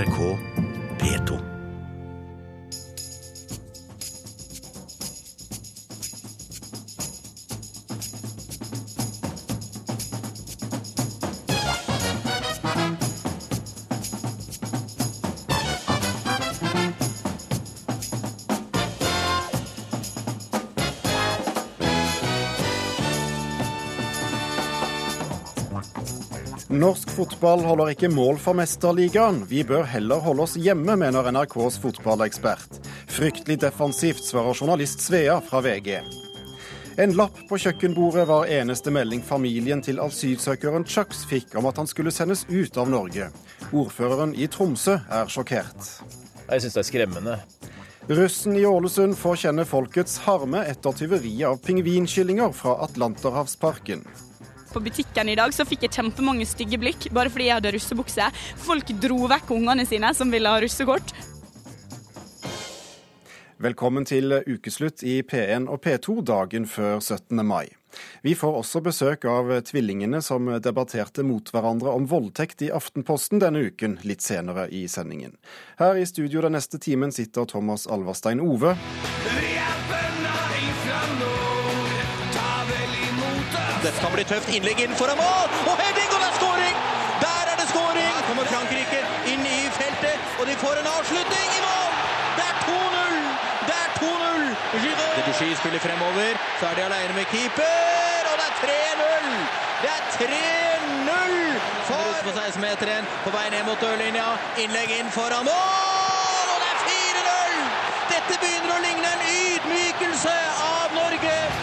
NRK Norsk fotball holder ikke mål for Mesterligaen. Vi bør heller holde oss hjemme, mener NRKs fotballekspert. Fryktelig defensivt, svarer journalist Svea fra VG. En lapp på kjøkkenbordet var eneste melding familien til asylsøkeren Chucks fikk om at han skulle sendes ut av Norge. Ordføreren i Tromsø er sjokkert. Jeg syns det er skremmende. Russen i Ålesund får kjenne folkets harme etter tyveriet av pingvinkyllinger fra Atlanterhavsparken. På butikken i dag så fikk jeg kjempemange stygge blikk bare fordi jeg hadde russebukse. Folk dro vekk ungene sine som ville ha russekort. Velkommen til ukeslutt i P1 og P2 dagen før 17. mai. Vi får også besøk av tvillingene som debatterte mot hverandre om voldtekt i Aftenposten denne uken, litt senere i sendingen. Her i studio den neste timen sitter Thomas Alverstein Ove. Dette kan bli tøft. Innlegg inn foran mål! Og heading, og det er skåring! Der er det skåring! Her kommer Frankrike inn i feltet, og de får en avslutning i mål! Det er 2-0! Det er 2-0! Giroud! Debussy spiller fremover. Så er de alene med keeper, og det er 3-0! Det er 3-0 for på 16-meteren, på vei ned mot dørlinja. Innlegg inn foran mål, og det er 4-0! Dette begynner å ligne en ydmykelse av Norge.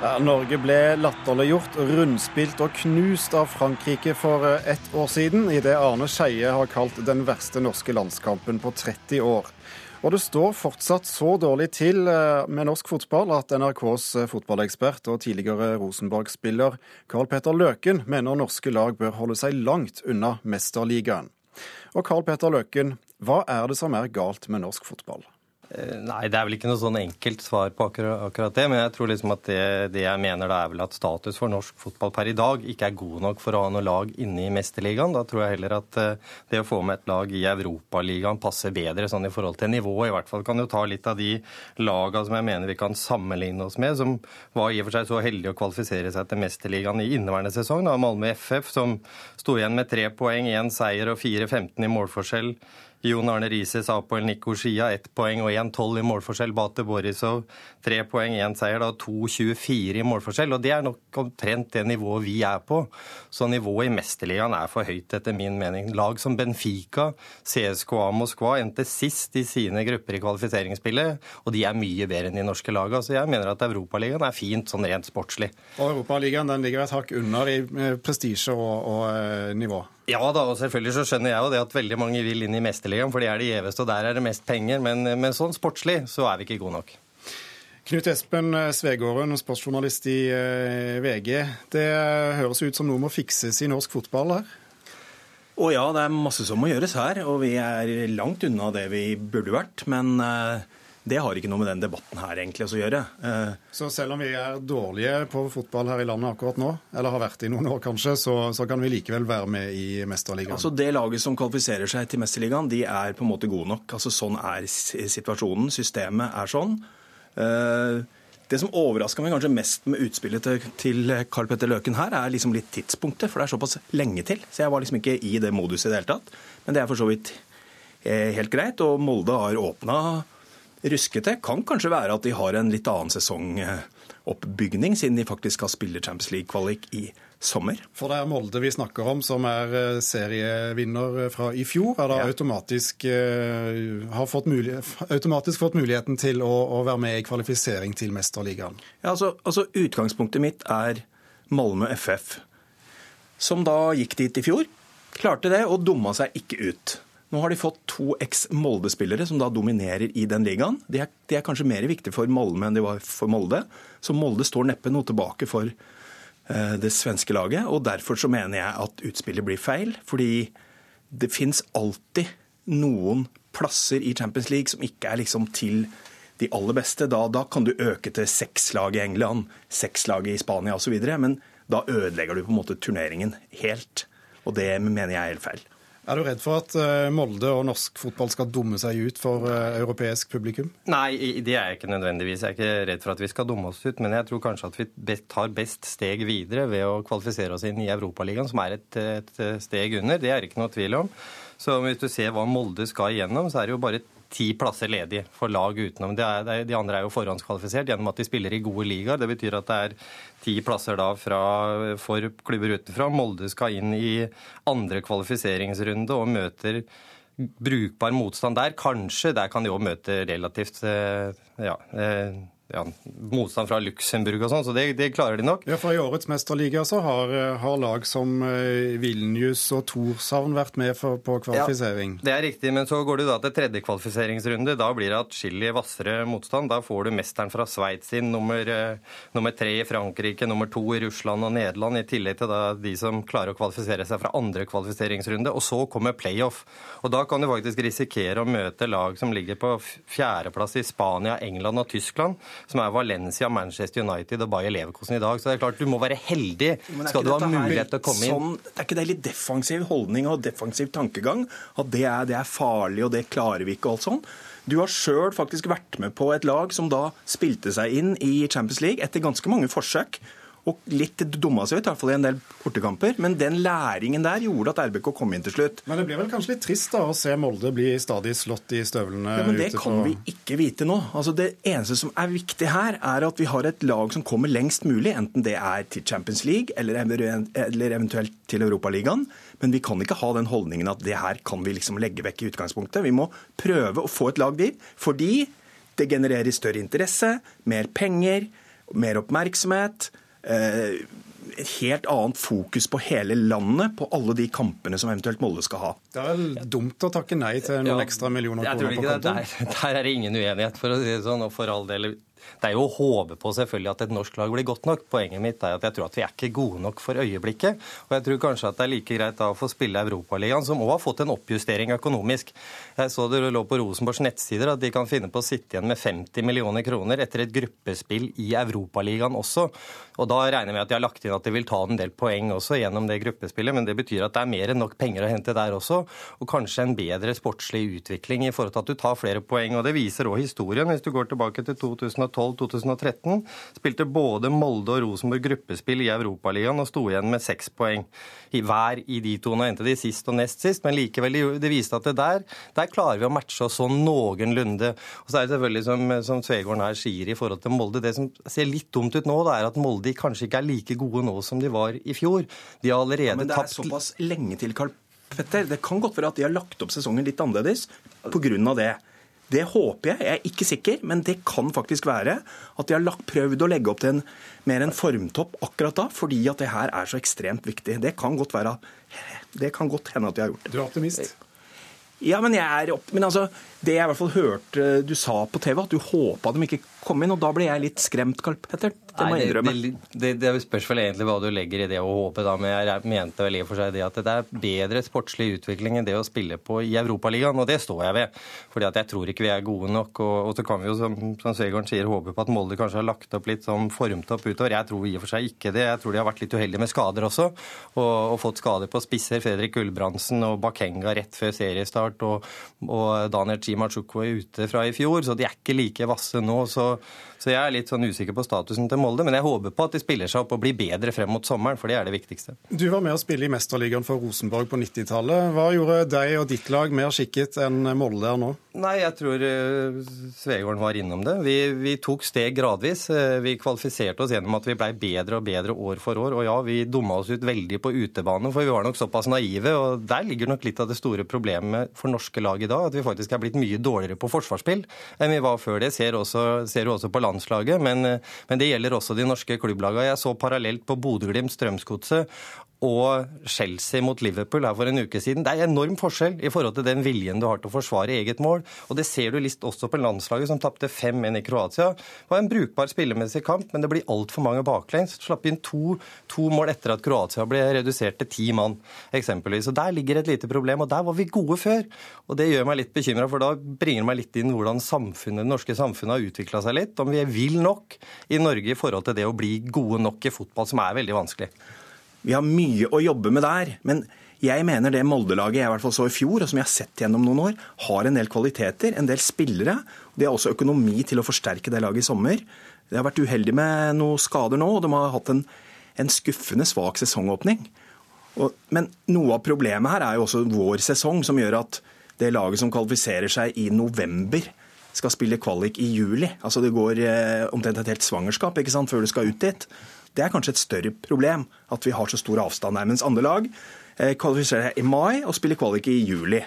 Norge ble latterliggjort, rundspilt og knust av Frankrike for eh, ett år siden, i det Arne Skeie har kalt den verste norske landskampen på 30 år. Og det står fortsatt så dårlig til eh, med norsk fotball at NRKs eh, fotballekspert og tidligere Rosenborg-spiller Carl Petter Løken mener norske lag bør holde seg langt unna Mesterligaen. Og Carl Petter Løken, hva er det som er galt med norsk fotball? Eh, Nei, det er vel ikke noe sånn enkelt svar på akkurat, det. Men jeg tror liksom at det, det jeg mener da er vel at status for norsk fotball per i dag ikke er god nok for å ha noe lag inne i Mesterligaen. Da tror jeg heller at eh, det å få med et lag i Europaligaen passer bedre sånn i forhold til nivå. I hvert fall kan jo ta litt av de laga som jeg mener vi kan sammenligne oss med, som var i og for seg så heldige å kvalifisere seg til Mesterligaen i inneværende sesong. Da Malmö FF, som sto igjen med tre poeng, én seier og 4-15 i målforskjell. Jon Arne Rises, Apoel Nikosia, ett poeng og 1-12 i målforskjell. Bate Borisov, tre poeng, én seier, da 2-24 i målforskjell. Og det er nok omtrent det nivået vi er på. Så nivået i Mesterligaen er for høyt, etter min mening. Lag som Benfica, CSKA Moskva endte sist i sine grupper i kvalifiseringsspillet, og de er mye bedre enn de norske lagene. Så jeg mener at Europaligaen er fint sånn rent sportslig. Og Europaligaen ligger et hakk under i eh, prestisje og, og eh, nivå. Ja da, og selvfølgelig så skjønner jeg jo det at veldig mange vil inn i Mesterligaen, for de er de gjeveste, og der er det mest penger. Men, men sånn sportslig så er vi ikke gode nok. Knut Espen Svegården, sportsjournalist i eh, VG. Det høres ut som noe må fikses i norsk fotball her? Å ja, det er masse som må gjøres her, og vi er langt unna det vi burde vært. Men eh, det har ikke noe med den debatten her egentlig å gjøre. Eh, Så selv om vi er dårlige på fotball her i landet akkurat nå, eller har vært i noen år kanskje, så, så kan vi likevel være med i Mesterligaen? Altså Det laget som kvalifiserer seg til Mesterligaen, de er på en måte gode nok. Altså Sånn er situasjonen. Systemet er sånn. Eh, Det som overraska meg kanskje mest med utspillet til, Karl Petter Løken her, er liksom litt tidspunktet, for det er såpass lenge til. Så jeg var liksom ikke i det moduset i det hele tatt. Men det er for så vidt eh, helt greit. Og Molde har åpna ruskete. Kan kanskje være at de har en litt annen sesongoppbygning, siden de faktisk skal spille Champions League-kvalik i sommer. For det er Molde vi snakker om, som er eh, serievinner fra i fjor. Er da Ja. automatisk, eh, har fått automatisk fått muligheten til å, å være med i kvalifisering til Mesterligaen. Ja, altså, altså Utgangspunktet mitt er Malmö FF, som da gikk dit i fjor. Klarte det og dumma seg ikke ut. Nå har de fått to eks-Molde-spillere som da dominerer i den ligaen. De er, de er kanskje mer viktige for Malmö enn de var for Molde. Så Molde står neppe noe tilbake for uh, det svenske laget. Og derfor så mener jeg at utspillet blir feil. Fordi det fins alltid noen plasser i Champions League som ikke er liksom til de aller beste. Da, da kan du øke til seks lag i England, seks lag i Spania osv. Men da ødelegger du på en måte turneringen helt. Og det mener jeg er helt feil. Er du redd for at eh, Molde og norsk fotball skal dumme seg ut for eh, europeisk publikum? Nei, det er jeg ikke nødvendigvis. Jeg er ikke redd for at vi skal dumme oss ut. Men jeg tror kanskje at vi tar best steg videre ved å kvalifisere oss inn i Europaligaen, som er et, et steg under. Det er ikke noe tvil om. Så hvis du ser hva Molde skal igjennom, så er det jo bare ti plasser ledig for lag utenom. De, er, de andre er jo forhåndskvalifisert gjennom at de spiller i gode ligaer. Det betyr at det er ti plasser da fra, for klubber utenfra. Molde skal inn i andre kvalifiseringsrunde og møter brukbar motstand der. Kanskje der kan de òg møte relativt eh, ja, eh, ja, motstand fra Luxembourg og sånn, så det, det, klarer de nok. Ja, for I årets mesterliga så har, har lag som eh, Vilnius og Torshavn vært med for, på kvalifisering. Ja, det er riktig, men så går du da til tredje kvalifiseringsrunde. Da blir det atskillig hvassere motstand. Da får du mesteren fra Sveits inn, nummer, uh, nummer, tre i Frankrike, nummer to i Russland og Nederland, i tillegg til da de som klarer å kvalifisere seg fra andre kvalifiseringsrunde. Og så kommer playoff. Og da kan du faktisk risikere å møte lag som ligger på fjerdeplass i Spania, England og Tyskland som er Valencia, Manchester United og Bayer Leverkosen i dag. Så det er klart du må være heldig skal du ha mulighet til å komme sånn, inn. Er ikke det litt defensiv holdning og defensiv tankegang? At det er, det er farlig og det klarer vi ikke og alt sånn? Du har sjøl faktisk vært med på et lag som da spilte seg inn i Champions League etter ganske mange forsøk og litt dumma seg ut, i hvert fall i en del bortekamper. Men den læringen der gjorde at RBK kom inn til slutt. Men det blir vel kanskje litt trist da å se Molde bli stadig slått i støvlene? Ja, men Det kan vi ikke vite nå. Altså Det eneste som er viktig her, er at vi har et lag som kommer lengst mulig, enten det er til Champions League eller, eventuelt til Europaligaen. Men vi kan ikke ha den holdningen at det her kan vi liksom legge vekk i utgangspunktet. Vi må prøve å få et lag dit, fordi det genererer større interesse, mer penger, mer oppmerksomhet. Eh, et helt annet fokus på hele landet, på alle de kampene som eventuelt Molde skal ha. Det er vel dumt å takke nei til noen ja, ekstra millioner kroner på kontoen? Der, der er det ingen uenighet, for å si det sånn. Og for all del det er jo å håpe på selvfølgelig at et norsk lag blir godt nok. Poenget mitt er at jeg tror at vi er ikke gode nok for øyeblikket. Og jeg tror kanskje at det er like greit da å få spille Europaligaen, som òg har fått en oppjustering økonomisk. Jeg så det lå på Rosenborgs nettsider at de kan finne på å sitte igjen med 50 millioner kroner etter et gruppespill i Europaligaen også. Og da regner jeg med at de har lagt inn at de vil ta en del poeng også gjennom det gruppespillet, men det betyr at det er mer enn nok penger å hente der også, og kanskje en bedre sportslig utvikling i forhold til at du tar flere poeng. Og det viser òg historien. Hvis du går tilbake til 2012 2012-2013 spilte både Molde og Rosenborg gruppespill i Europaligaen og sto igjen med seks poeng i hver i de to. Nå endte de sist og nest sist, men likevel, det viste at det der, der klarer vi å matche oss sånn noenlunde. Og så er det selvfølgelig, som, som Svegården her sier i forhold til Molde, det som ser litt dumt ut nå, det er at Molde kanskje ikke er like gode nå som de var i fjor. De har allerede tapt ja, Men det er såpass lenge til, Karl Petter. Det kan godt være at de har lagt opp sesongen litt annerledes pga. det. Det håper jeg. Jeg er ikke sikker, men det kan faktisk være at de har lagt, prøvd å legge opp til en, mer en formtopp akkurat da, fordi at det her er så ekstremt viktig. Det kan godt være Det kan godt hende at de har gjort det. Du er optimist? Ja, men jeg er opp... Men altså, det jeg i hvert fall hørte du sa på TV, at du håpa de ikke kom inn, og da ble jeg litt skremt, Karl Petter. Det må jeg innrømme. Det, det, det, spørs vel egentlig hva du legger i det å håpe, da, men jeg mente vel i og for seg det at det er bedre sportslig utvikling enn det å spille på i Europaligaen, og det står jeg ved. Fordi at jeg tror ikke vi er gode nok, og, og så kan vi jo, som, som Svegården sier, håpe på at Molde kanskje har lagt opp litt sånn formtopp utover. Jeg tror i og for seg ikke det. Jeg tror de har vært litt uheldige med skader også, og, og fått skader på spisser. Fredrik Gulbrandsen og Bakenga rett før seriestart, og, og Daniel Chimachukwu er ute fra i fjor, så de er ikke like vasse nå. så og så jeg er litt sånn usikker på statusen til Molde, men jeg håper på at de spiller seg opp og blir bedre frem mot sommeren, for det er det viktigste. Du var med å spille i Mesterligaen for Rosenborg på 90-tallet. Hva gjorde deg og ditt lag mer skikket enn Molde er nå? Nei, jeg tror uh, Svegården var innom det. Vi, vi, tok steg gradvis. Uh, vi kvalifiserte oss gjennom at vi blei bedre og bedre år for år. Og ja, vi dumma oss ut veldig på utebane, for vi var nok såpass naive. Og der ligger nok litt av det store problemet for norske lag i dag, at vi faktisk er blitt mye dårligere på forsvarsspill enn vi var før det. Ser, også, ser du også på landslaget, men, uh, men, det gjelder også de norske klubblagene. Jeg så parallelt på Bodø-Glimt, Strømsgodset og Chelsea mot Liverpool her for en uke siden. Det er enorm forskjell i forhold til den viljen du har til å forsvare eget mål. Og det ser du list også på landslaget, som tapte 5-1 i Kroatia. Det var en brukbar spillemessig kamp, men det blir altfor mange baklengs. Slapp inn to, to, mål etter at Kroatia ble redusert til ti mann, eksempelvis. Og Der ligger et lite problem, og der var vi gode før. Og det gjør meg litt bekymra, for da bringer meg litt inn hvordan samfunnet, det norske samfunnet har utvikla seg litt. Om vi vil nok i Norge i forhold til det å bli gode nok i fotball, som er veldig vanskelig. Vi har mye å jobbe med der. men jeg mener det Molde-laget jeg i hvert fall så i fjor, og som jeg har sett gjennom noen år, har en del kvaliteter, en del spillere. De har også økonomi til å forsterke det laget i sommer. De har vært uheldige med noen skader nå, og de har hatt en, en skuffende svak sesongåpning. Og, men noe av problemet her er jo også vår sesong, som gjør at det laget som kvalifiserer seg i november, skal spille kvalik i juli. Altså Det går eh, omtrent et helt svangerskap ikke sant, før du skal ut dit. Det er kanskje et større problem at vi har så stor avstand der. Mens andre lag eh, kvalifiserer seg i mai og spiller kvalik i juli.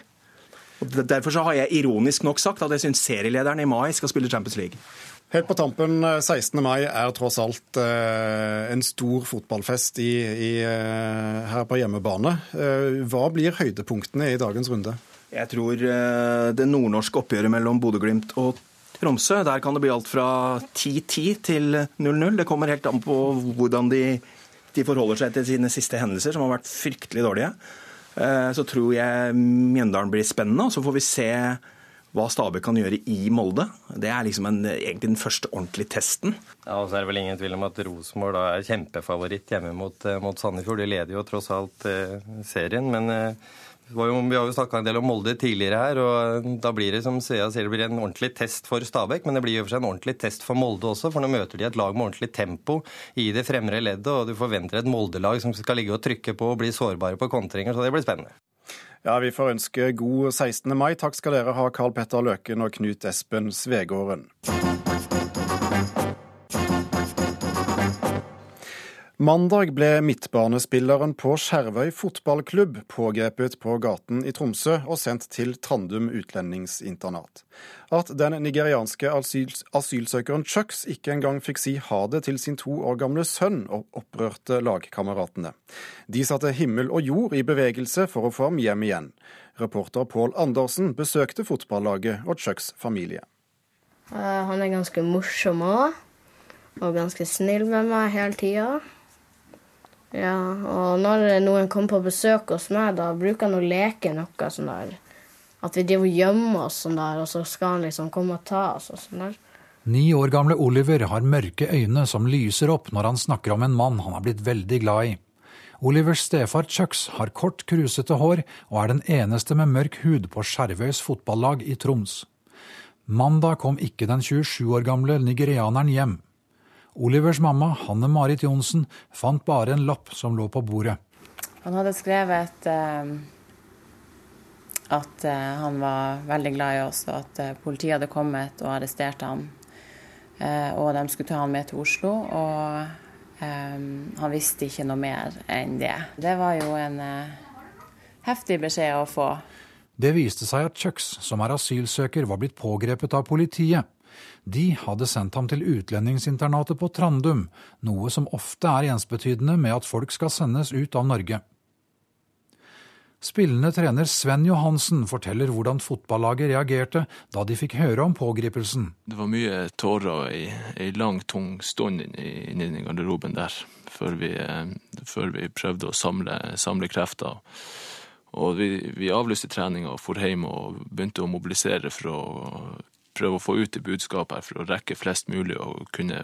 Og derfor så har jeg ironisk nok sagt at jeg syns serielederen i mai skal spille Champions League. Helt på tampen, 16. Eh, mai er tross alt eh, en stor fotballfest i, i, her på hjemmebane. Hva blir høydepunktene i dagens runde? Jeg tror det nordnorske oppgjøret mellom Bodø-Glimt og Tromsø. Der kan det bli alt fra 10-10 til 0-0. Det kommer helt an på hvordan de, de, forholder seg til sine siste hendelser, som har vært fryktelig dårlige. Eh, så tror jeg Mjøndalen blir spennende, og så får vi se hva Stabæk kan gjøre i Molde. Det er liksom en, egentlig den første ordentlige testen. Ja, og så er det vel ingen tvil om at Rosenborg er kjempefavoritt hjemme mot, eh, mot Sandefjord. De leder jo tross alt eh, serien. men... Eh, vi har jo snakka en del om Molde tidligere her, og da blir det som Svea sier, det blir en ordentlig test for Stabæk. Men det blir jo for seg en ordentlig test for Molde også, for nå møter de et lag med ordentlig tempo i det fremre leddet. Og du forventer et Molde-lag som skal ligge og trykke på og bli sårbare på kontringer, så det blir spennende. Ja, Vi får ønske god 16. mai. Takk skal dere ha, Karl Petter Løken og Knut Espen Svegården. Mandag ble midtbanespilleren på Skjervøy fotballklubb pågrepet på gaten i Tromsø og sendt til Trandum utlendingsinternat. At den nigerianske asyls asylsøkeren Chucks ikke engang fikk si ha det til sin to år gamle sønn, opprørte lagkameratene. De satte himmel og jord i bevegelse for å få ham hjem igjen. Reporter Pål Andersen besøkte fotballaget og Chucks familie. Uh, han er ganske morsom òg, og ganske snill med meg hele tida. Ja, og når noen kommer på besøk hos meg, da bruker han å leke noe sånn der At vi driver og gjemmer oss sånn der, og så skal han liksom komme og ta oss og sånn der. Ni år gamle Oliver har mørke øyne som lyser opp når han snakker om en mann han har blitt veldig glad i. Olivers stefar Chucks har kort, krusete hår og er den eneste med mørk hud på Skjervøys fotballag i Troms. Mandag kom ikke den 27 år gamle nigerianeren hjem. Olivers mamma, Hanne Marit Johnsen, fant bare en lapp som lå på bordet. Han hadde skrevet eh, at eh, han var veldig glad i oss, og at eh, politiet hadde kommet og arrestert ham. Eh, og de skulle ta han med til Oslo, og eh, han visste ikke noe mer enn det. Det var jo en eh, heftig beskjed å få. Det viste seg at Chucks, som er asylsøker, var blitt pågrepet av politiet. De hadde sendt ham til utlendingsinternatet på Trandum, noe som ofte er ensbetydende med at folk skal sendes ut av Norge. Spillende trener Sven Johansen forteller hvordan fotballaget reagerte da de fikk høre om pågripelsen. Det var mye tårer og ei, lang, tung stund inni inn i garderoben der, før vi, eh, før vi prøvde å samle, samle krefter. Og vi, vi avlyste treninga og for hjem og begynte å mobilisere for å prøve å få ut det budskapet her for å rekke flest mulig og kunne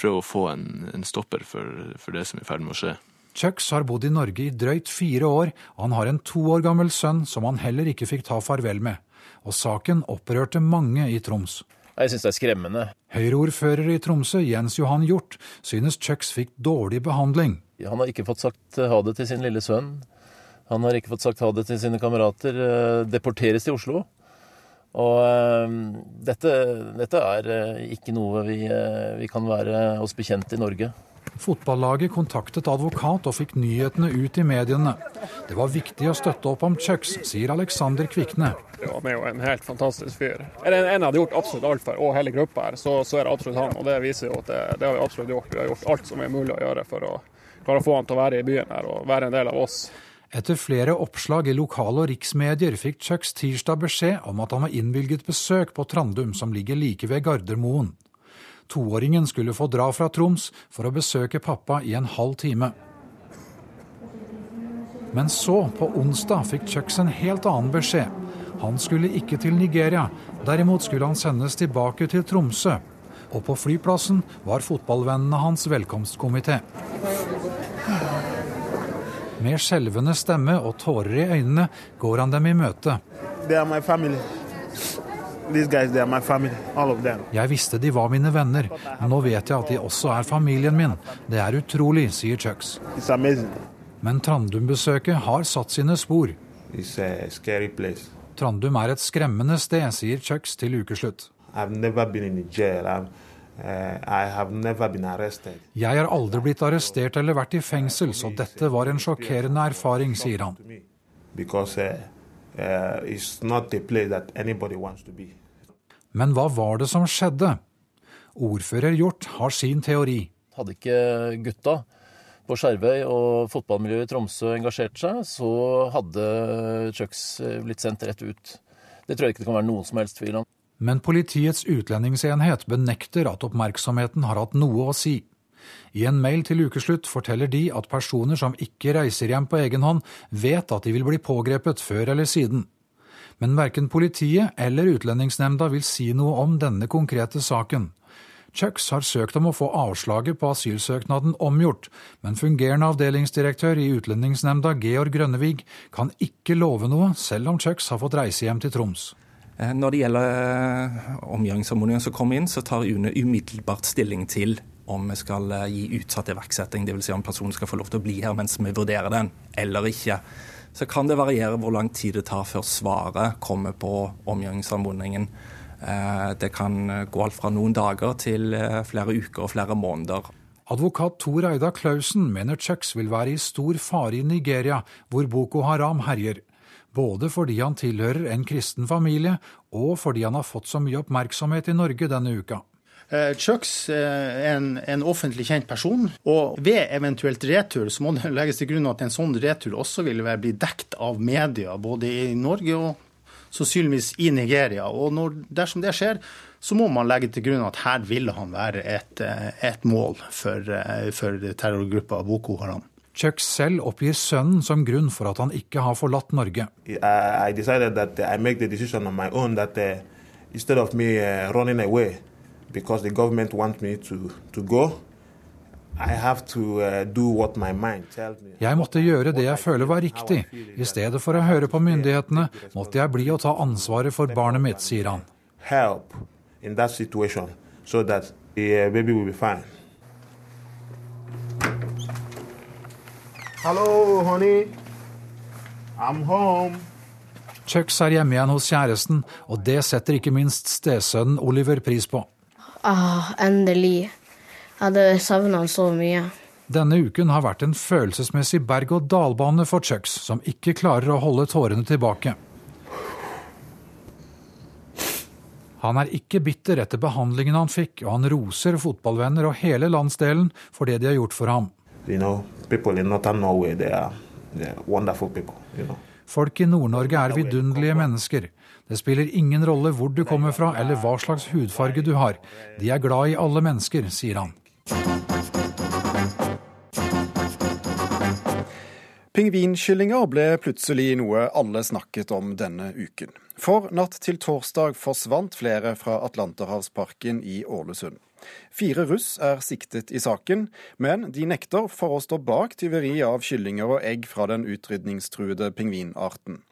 prøve å få en, en stopper for, for, det som er i ferd med å skje. Chucks har bodd i Norge i drøyt fire år, og han har en to år gammel sønn som han heller ikke fikk ta farvel med. Og saken opprørte mange i Troms. Jeg syns det er skremmende. Høyreordfører i Tromsø, Jens Johan Hjort, synes Chucks fikk dårlig behandling. Han har ikke fått sagt ha det til sin lille sønn. Han har ikke fått sagt ha det til sine kamerater. Eh, deporteres til Oslo. Og uh, dette, dette, er uh, ikke noe vi, uh, vi, kan være oss bekjent i Norge. Fotballaget kontaktet advokat og fikk nyhetene ut i mediene. Det var viktig å støtte opp om Chucks, sier Alexander Kvikne. Det han er jo en helt fantastisk fyr. Er det en hadde gjort absolutt alt for, og hele gruppa her, så, så, er det absolutt han. Og det viser jo at det, det har vi absolutt gjort. Vi har gjort alt som er mulig å gjøre for å klare å få han til å være i byen her og være en del av oss. Etter flere oppslag i lokale og riksmedier fikk Chucks tirsdag beskjed om at han var innvilget besøk på Trandum, som ligger like ved Gardermoen. Toåringen skulle få dra fra Troms for å besøke pappa i en halv time. Men så, på onsdag, fikk Chucks en helt annen beskjed. Han skulle ikke til Nigeria, derimot skulle han sendes tilbake til Tromsø. Og på flyplassen var fotballvennene hans velkomstkomité. Med skjelvende stemme og tårer i øynene går han dem i møte. Jeg visste de var mine venner, men nå vet jeg at de også er familien min. Det er utrolig, sier Chucks. Men Trandum-besøket har satt sine spor. Trandum er et skremmende sted, sier Chucks til ukeslutt. Jeg har aldri blitt arrestert eller vært i fengsel, så dette var en sjokkerende erfaring, sier han. Men hva var det som skjedde? Ordfører Hjort har sin teori. Hadde ikke gutta på Skjervøy og fotballmiljøet i Tromsø engasjert seg, så hadde Chucks blitt sendt rett ut. Det tror jeg ikke det kan være noen som helst tvil om. Men Politiets utlendingsenhet benekter at oppmerksomheten har hatt noe å si. I en mail til ukeslutt forteller de at personer som ikke reiser hjem på egen hånd, vet at de vil bli pågrepet før eller siden. Men verken politiet eller Utlendingsnemnda vil si noe om denne konkrete saken. Chucks har søkt om å få avslaget på asylsøknaden omgjort, men fungerende avdelingsdirektør i Utlendingsnemnda, Georg Grønnevig, kan ikke love noe, selv om Chucks har fått reise hjem til Troms. Når det gjelder omgjøringsanmodningen som kom inn, så tar UNE umiddelbart stilling til om vi skal gi utsatt iverksetting, dvs. Si om personen skal få lov til å bli her mens vi vurderer den, eller ikke. Så kan det variere hvor lang tid det tar før svaret kommer på omgjøringsanmodningen. Det kan gå alt fra noen dager til flere uker og flere måneder. Advokat Tor Eida Klausen mener Chucks vil være i stor fare i Nigeria, hvor Boko Haram herjer. Både fordi han tilhører en kristen familie, og fordi han har fått så mye oppmerksomhet i Norge denne uka. Chucks er en, en, offentlig kjent person, og ved eventuelt retur så må det legges til grunn at en sånn retur også vil bli dekt av media, både i Norge og sannsynligvis i Nigeria. Og når, dersom det skjer, så må man legge til grunn at her ville han være et, et mål for, for terrorgruppa Boko Haram. Chuck selv oppgir sønnen som grunn for at han ikke har forlatt Norge. I decided that I make the decision on my own that uh, instead of me uh, running away because the government wants me to, to go, jeg måtte gjøre det jeg føler var riktig. I stedet for å høre på myndighetene, måtte jeg bli og ta ansvaret for barnet mitt, sier han. Hello, honey. I'm home. Chucks er hjemme igjen hos kjæresten, og det setter ikke minst stesønnen Oliver pris på. Ah, endelig. Jeg hadde savna han så mye. Denne uken har vært en følelsesmessig berg-og-dal-bane for Chucks, som ikke klarer å holde tårene tilbake. Han er ikke bitter etter behandlingen han fikk, og han roser fotballvenner og hele landsdelen for det de har gjort for ham. You know, Norway, they are, they are people, you know. Folk i Nord-Norge er vidunderlige mennesker. Det spiller ingen rolle hvor du kommer fra eller hva slags hudfarge du har. De er glad i alle mennesker, sier han. Pingvinkyllinger ble plutselig noe alle snakket om denne uken. For natt til torsdag forsvant flere fra Atlanterhavsparken i Ålesund. Fire russ er siktet i saken, men de nekter for å stå bak tyveri av kyllinger og egg fra den utrydningstruede pingvinarten.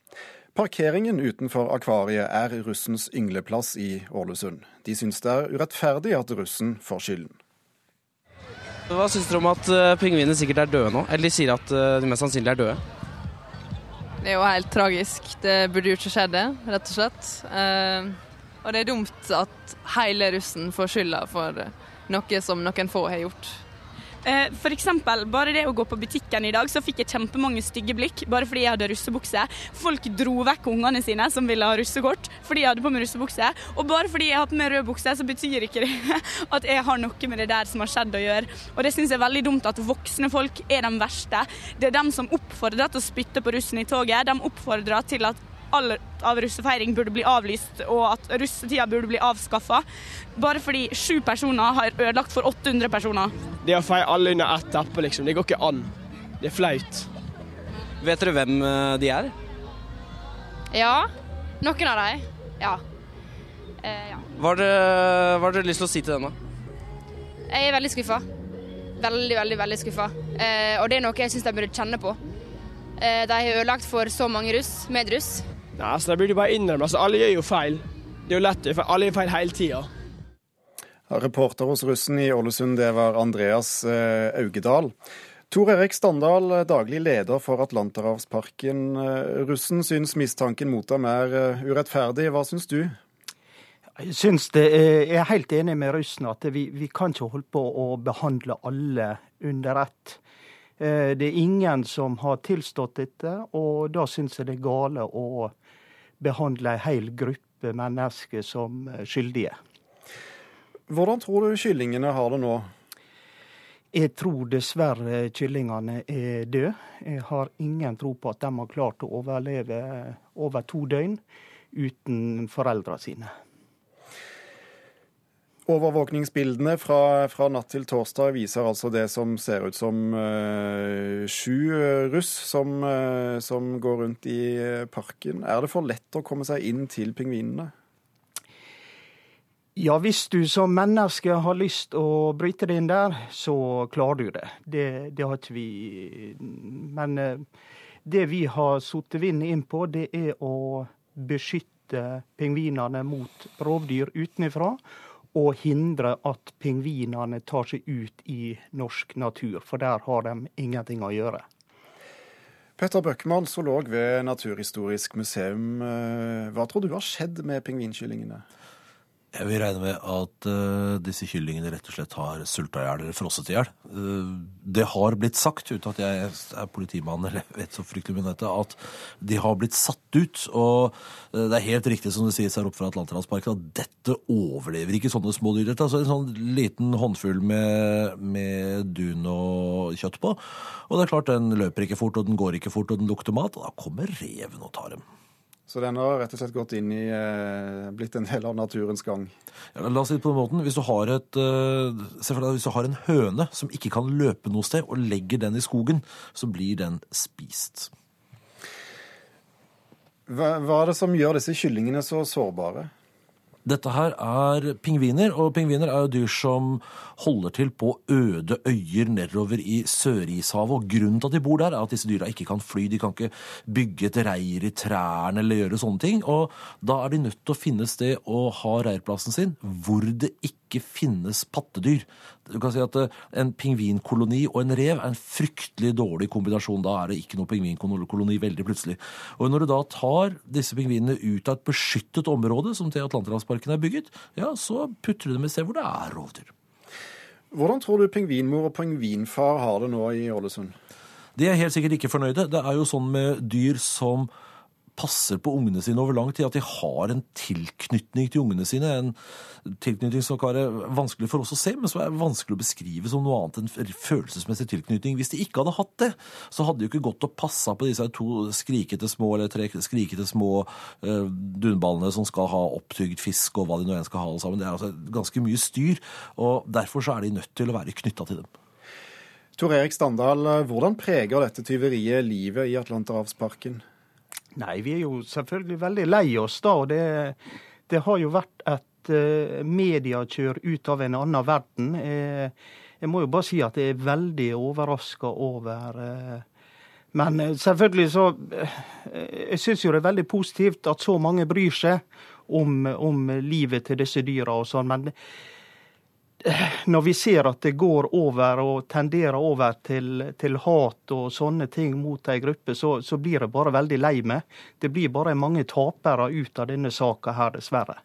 Parkeringen utenfor akvariet er russens yngleplass i Ålesund. De syns det er urettferdig at russen får skylden. Hva syns dere om at uh, pingvinene sikkert er døde nå? Eller de sier at uh, de mest sannsynlig er døde? Det er jo helt tragisk. Det burde jo ikke skjedd, det, rett og slett. Og det er dumt at hele russen får skylda for noe som noen få har gjort. Eh, For eksempel, bare det å gå på butikken i dag, så fikk jeg kjempemange stygge blikk bare fordi jeg hadde russebukse. Folk dro vekk ungene sine som ville ha russekort fordi jeg hadde på meg russebukse. Og bare fordi jeg har på meg rød bukse, så betyr ikke det at jeg har noe med det der som har skjedd å gjøre. Og det syns jeg er veldig dumt at voksne folk er de verste. Det er dem som oppfordrer til å spytte på russen i toget. De oppfordrer til at all av russefeiring burde bli avlyst, og at russetida burde bli avskaffa. Bare fordi sju personer har ødelagt for 800 personer. Det å feie alle under ett teppe, liksom, det går ikke an. Det er flaut. Vet dere hvem eh, de er? Ja, noen av dem. Ja. Eh, ja. Hva har dere, lyst til å si til dem, da? Jeg er veldig skuffa. Veldig, veldig veldig skuffa. Eh, og det er noe jeg syns de burde kjenne på. Eh, de har ødelagt for så mange russ, medruss. Nei, altså, Da burde bare innrømme altså, Alle gjør jo feil. Det er jo lett, for alle gjør feil hele tida. Reporter hos russen i Ålesund, det var Andreas eh, Augedal. Tor Erik Standal, daglig leder for Atlanterhavsparken. Eh, Russen syns mistanken mot ham er eh, urettferdig. Hva syns du? Jeg syns det jeg er helt enig med russen at vi, vi kan ikke holde på å behandle alle under ett. Eh, Det er ingen som har tilstått dette, og da syns jeg det er gale å behandle ei hel gruppe mennesker som eh, skyldige. Hvordan tror du kyllingene har det nå? Jeg tror dessverre kyllingene er døde. Jeg har ingen tro på at de har klart å overleve over to døgn uten foreldrene sine. Overvåkningsbildene fra, fra natt til torsdag viser altså det som ser ut som uh, sju eh, russ som, uh, som går rundt i parken. Er det for lett å komme seg inn til pingvinene? Ja, hvis du som menneske har lyst å bryte deg inn der, så klarer du det. Det, det har ikke vi Men det vi har satt vinden inn på, det er å beskytte pingvinene mot rovdyr utenfra. Og hindre at pingvinene tar seg ut i norsk natur, for der har de ingenting å gjøre. Petter Bøckmann, zoolog ved Naturhistorisk museum. Eh, Hva tror du har skjedd med pingvinkyllingene? Jeg vil regne med at uh, disse kyllingene rett og slett har sulta i hjel eller frosset i hjel. Uh, det har blitt sagt, uten at jeg er politimann eller vet så fryktelig mye om dette, at de har blitt satt ut. Og uh, det er helt riktig som det sies her oppe fra Atlanterhavsparken, at dette overlever ikke sånne små dyr. Altså en sånn liten håndfull med, med dun og kjøtt på. Og det er klart, den løper ikke fort, og den går ikke fort, og den lukter mat. Og da kommer reven og tar dem. Så den har rett og slett gått inn i eh, blitt en del av naturens gang. Ja, la oss si det på den måten. Hvis du, har et, eh, hvis du har en høne som ikke kan løpe noe sted, og legger den i skogen, så blir den spist. Hva, hva er det som gjør disse kyllingene så sårbare? Dette her er pingviner, og pingviner er jo dyr som holder til på øde øyer nedover i Sørishavet. Og grunnen til at de bor der, er at disse dyra ikke kan fly. De kan ikke bygge et reir i trærne eller gjøre sånne ting. Og da er de nødt til å finne sted å ha reirplassen sin hvor det ikke finnes pattedyr. Du kan si at eh, En pingvinkoloni og en rev er en fryktelig dårlig kombinasjon. Da er det ikke noe pingvinkoloni veldig plutselig. Og Når du da tar disse pingvinene ut av et beskyttet område, som til Atlanterhavsparken er bygget, ja, så putter du dem et sted hvor det er rovdyr. Hvordan tror du pingvinmor og pingvinfar har det nå i Ålesund? De er helt sikkert ikke fornøyde. Det er jo sånn med dyr som passer på ungene sine over lang tid, at de har en tilknytning til ungene sine. En tilknytning som kan være vanskelig for oss å se, men som er vanskelig å beskrive som noe annet enn følelsesmessig tilknytning. Hvis de ikke hadde hatt det, så hadde de jo ikke gått og passa på disse to skrikete små eller tre skrikete små uh, dunballene som skal ha opptygd fisk og hva de nå enn skal ha alle sammen. Det er altså ganske mye styr, og derfor så er de nødt til å være knytta til dem. Tor Erik Standal, hvordan preger dette tyveriet livet i Atlanterhavsparken? Nei, vi er jo selvfølgelig veldig lei oss da. og Det, det har jo vært et uh, mediekjør ut av en annen verden. Jeg, jeg, må jo bare si at jeg er veldig overraska over uh, Men selvfølgelig så Jeg syns jo det er veldig positivt at så mange bryr seg om, om livet til disse dyra og sånn. men når vi ser at det går over og tenderer over til, til hat og sånne ting mot ei gruppe, så, så, blir det bare veldig lei meg. Det blir bare mange tapere ut av denne saka her, dessverre.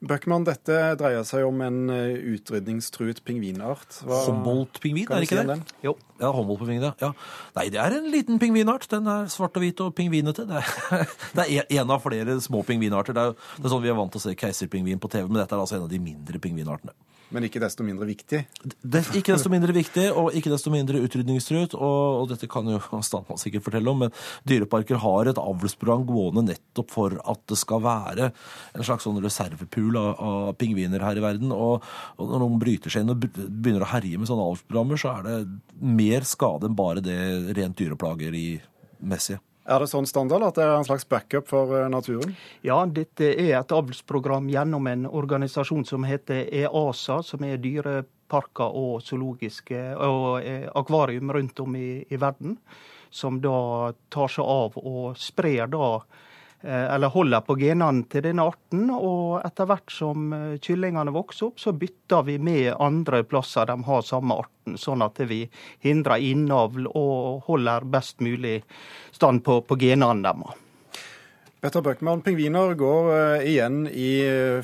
Bøckmann, dette dreier seg om en eh, utrydningstruet pingvinart. Humboldt-pingvin, er det ikke si det? Jo. Ja, Humboldt-pingvin, ja. ja. Nei, det er en liten pingvinart. Den er svart og hvit og pingvinete. Det er, det er en av flere små pingvinarter. Det er, det er sånn vi er vant til å se keiserpingvin på TV, men dette er altså en av de mindre pingvinartene. Men ikke desto mindre viktig. Det ikke desto mindre viktig, og ikke desto mindre utrydningstruet. Og, og dette kan jo Standmann sikkert fortelle om, men Dyreparker har et avlsprogram gående nettopp for at det skal være en slags sånn reservepool av, av pingviner her i verden. Og, og når noen bryter seg inn og begynner å herje med sånne avlsprogrammer, så er det mer skade enn bare det rent dyreplageri-messige. Er det sånn standard at det er en slags backup for eh, naturen? Ja, dette er et avlsprogram gjennom en organisasjon som heter EASA, som er dyreparker og zoologiske og eh, akvarium rundt om i, i verden. Som da tar seg av og sprer da eller holder på genene til denne arten. Og etter hvert som eh, kyllingene vokser opp, så bytter vi med andre plasser de har samme arten, sånn at vi hindrer innavl og holder best mulig stand på, på genene deres. Petter Bøckmann, pingviner går eh, igjen i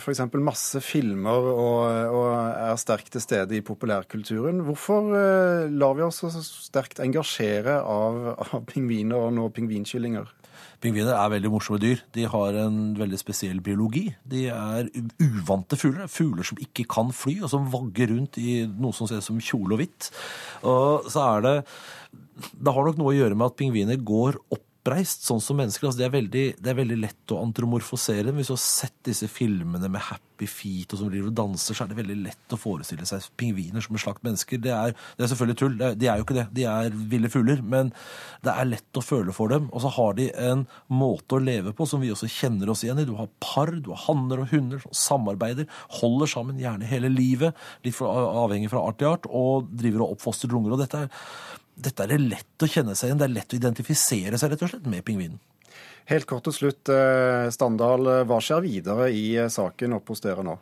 f.eks. masse filmer og, og er sterkt til stede i populærkulturen. Hvorfor eh, lar vi oss så sterkt engasjere av, av pingviner og nå pingvinkyllinger? Pingviner er veldig morsomme dyr. De har en veldig spesiell biologi. De er uvante fugler. Fugler som ikke kan fly, og som vagger rundt i noe som ser ut som kjole og hvitt. Og så er det Det har nok noe å gjøre med at pingviner går oppreist, sånn som mennesker. Altså, det, er veldig, det er veldig lett å antromorfosere dem. Hvis du har sett disse filmene med Happy Feet og som driver og danser, så er det veldig lett å forestille seg pingviner som en slags mennesker. Det er, det er selvfølgelig tull. De er jo ikke det. De er ville fugler. Men det er lett å føle for dem. Og så har de en måte å leve på som vi også kjenner oss igjen i. Du har par, du har hanner og hunder som samarbeider, holder sammen gjerne hele livet, litt for, avhengig fra art til art, og driver og oppfostrer unger. Og dette er, dette er det lett å kjenne seg igjen. Det er lett å identifisere seg rett og slett med pingvinen. Helt kort til slutt, eh, Standal. eh, Hva skjer videre i eh, saken oppe hos dere nå?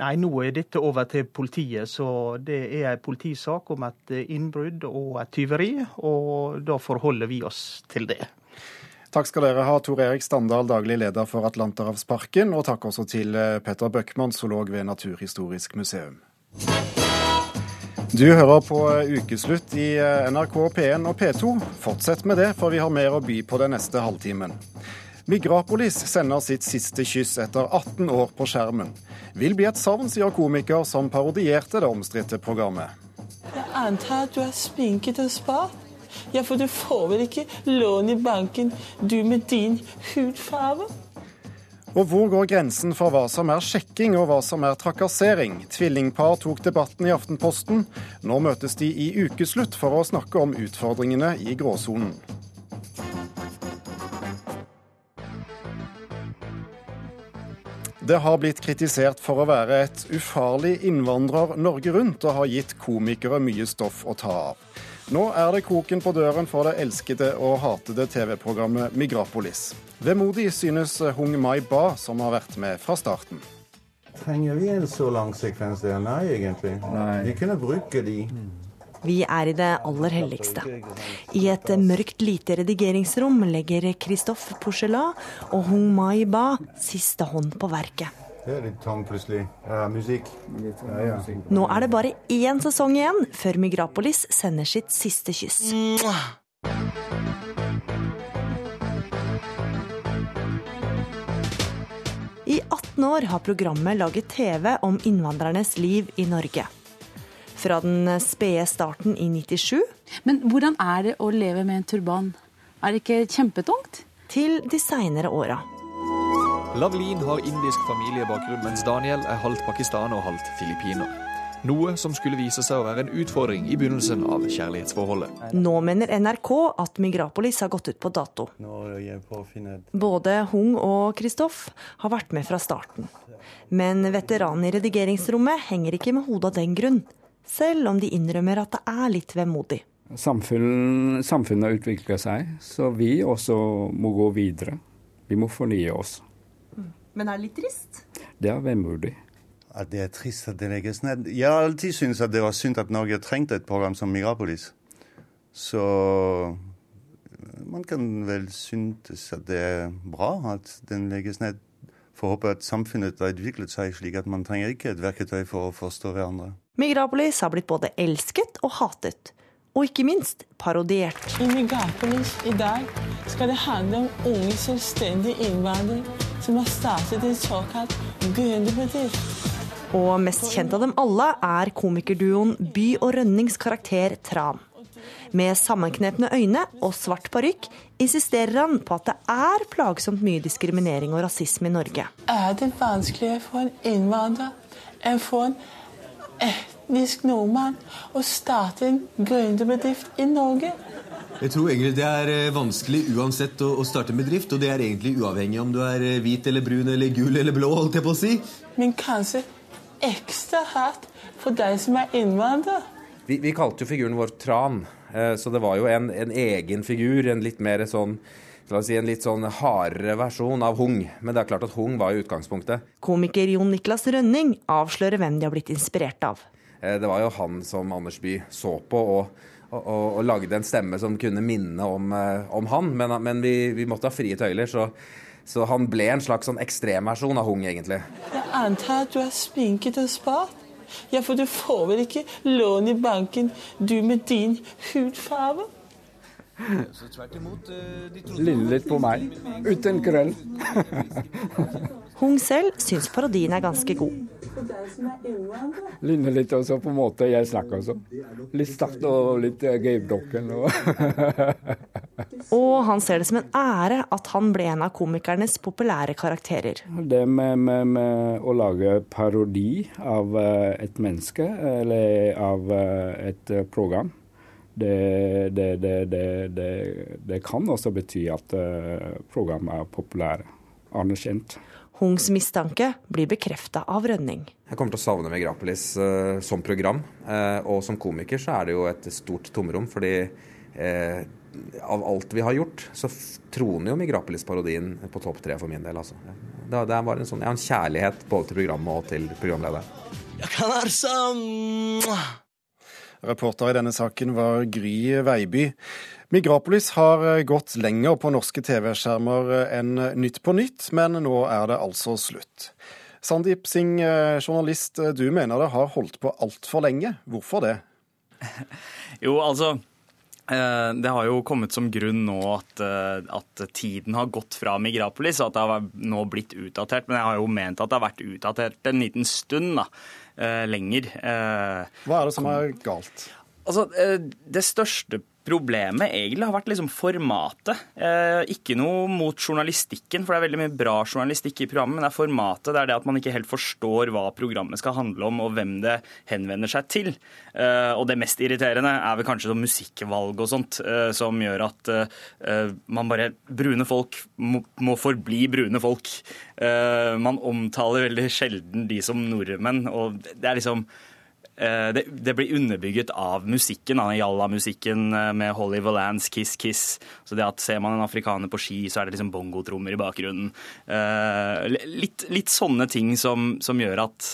Nei, nå er dette over til politiet, så det er en politisak om et innbrudd og et tyveri, og da forholder vi oss til det. Takk skal dere ha, Tor Erik Standal, daglig leder for Atlanterhavsparken, og takk også til Petter Bøckmann, zoolog ved Naturhistorisk museum. Du hører på eh, Ukeslutt i eh, NRK P1 og P2. Fortsett med det, for vi har mer å by på den neste halvtimen. Migrapolis sender sitt siste kyss etter 18 år på skjermen. Vil bli et savn, sier komiker som parodierte det omstridte programmet. Jeg antar at du har spinket og spart? Ja, for du får vel ikke lån i banken, du med din hudfarge? Og hvor går grensen for hva som er sjekking og hva som er trakassering? Tvillingpar tok debatten i Aftenposten. Nå møtes de i ukeslutt for å snakke om utfordringene i gråsonen. Det har blitt kritisert for å være et ufarlig innvandrer Norge Rundt, og har gitt komikere mye stoff å ta av. Nå er det kroken på døren for det elskede og hatede TV-programmet Migrapolis. Vemodig synes Hung Mai Ba, som har vært med fra starten. Trenger vi en så lang sekvens der? Nei, egentlig. Vi kunne bruke de. Vi er i det aller helligste. I et mørkt lite redigeringsrom legger Christophe Porcelat og Hung Mai Ba siste hånd på verket. Det er litt tom plutselig. Ja, musikk. Ja, ja. Nå er det bare én sesong igjen før Migrapolis sender sitt siste kyss. I 18 år har programmet laget TV om innvandrernes liv i Norge. Fra den spede starten i 97 Men hvordan er det å leve med en turban? Er det ikke kjempetungt? Til de seinere åra. Lavlin har indisk familiebakgrunn, mens Daniel er halvt pakistaner og halvt filippiner. Noe som skulle vise seg å være en utfordring i begynnelsen av kjærlighetsforholdet. Nå mener NRK at Migrapolis har gått ut på dato. Både Hung og Kristoff har vært med fra starten. Men veteranen i redigeringsrommet henger ikke med hodet av den grunn. Selv om de innrømmer at det er litt vemodig. Samfunn, samfunnet utvikla seg, så vi også må gå videre. Vi må fornye oss. Men er det litt trist? Det er vemodig. At det er trist at det legges ned. Jeg har alltid syntes at det var synd at Norge trengte et program som Migrapolis. Så man kan vel synes at det er bra at den legges ned får håpe at samfunnet har utviklet seg slik at man trenger ikke et verketøy for å forstå hverandre. Migrapolis har blitt både elsket og hatet. Og ikke minst parodiert. I Megapolis i dag skal det handle om unge selvstendige innvandrere som har startet en såkalt gründerbedrift. Og mest kjent av dem alle er komikerduoen By og Rønnings karakter Tran. Med sammenknepne øyne og svart parykk insisterer han på at det er plagsomt mye diskriminering og rasisme i Norge. Er det vanskeligere for en innvandrer enn for en etnisk nordmann å starte en gründerbedrift i Norge? Jeg tror egentlig det er eh, vanskelig uansett å, å starte en bedrift, og det er egentlig uavhengig om du er eh, hvit eller brun eller gul eller blå, holdt jeg på å si. Men kanskje ekstra hardt for deg som er innvandrer? Vi, vi kalte jo figuren vår Tran, eh, så det var jo en, en egen figur. En litt mer sånn la oss si, en litt sånn hardere versjon av Hung. Men det er klart at Hung var jo utgangspunktet. Komiker Jon Niklas Rønning avslører hvem de har blitt inspirert av. Eh, Det var jo han som Anders Bye så på og, og, og, og lagde en stemme som kunne minne om, eh, om han. Men, men vi, vi måtte ha frie tøyler, så, så han ble en slags sånn ekstremversjon av Hung, egentlig. Jeg antar at du er sminket og spart? Ja, for du får vel ikke lån i banken, du med din hudfarge? Så tvert imot, eh, de Ligner litt på meg, uten krøll. Hung selv syns parodien er ganske god. Ligner litt også på måte jeg snakker også. Litt sterkt og litt eh, gøybrokken. Og Og han ser det som en ære at han ble en av komikernes populære karakterer. det med, med, med å lage parodi av eh, et menneske, eller av et program, det, det, det, det, det, det kan også bety at eh, programmet er populære, anerkjent. Hungs mistanke blir bekrefta av Rønning. Jeg kommer til å savne Megrapolis uh, som program. Uh, og som komiker så er det jo et stort tomrom, fordi uh, av alt vi har gjort, så troner jo Migrapolis-parodien på topp tre for min del. Altså. Det, det er bare en sånn, jeg har en kjærlighet både til programmet og til programlederen. Jeg kan arsa Reporter i denne saken var Gry Veiby. Migrapolis har eh, gått lenger på norske TV-skjermer eh, enn Nytt på Nytt, men nå er det altså slutt. Sandeep Singh, eh, journalist, du mener det har holdt på altfor lenge. Hvorfor det? Jo, altså det har jo kommet som grunn nå at, at tiden har gått fra Migrapolis, og at det har nå blitt utdatert. Men jeg har jo ment at det har vært utdatert en liten stund, da. Eh, Lenger. Eh, Hva er det som er galt? Altså, eh, Det største problemet egentlig har vært liksom formatet. Eh, ikke noe mot journalistikken, for det er veldig mye bra journalistikk i programmet, men det er formatet. Det er det at man ikke helt forstår hva programmet skal handle om, og hvem det henvender seg til. Eh, og det mest irriterende er vel kanskje sånn musikkvalg og sånt, eh, som gjør at eh, man bare Brune folk må, må forbli brune folk. Eh, man omtaler veldig sjelden de som nordmenn, og det er liksom Eh, det, det blir underbygget av musikken, av jalla-musikken eh, med Holly Valance, Kiss Kiss. Så det at Ser man en afrikaner på ski, så er det liksom bongotrommer i bakgrunnen. Eh, litt, litt sånne ting som, som gjør at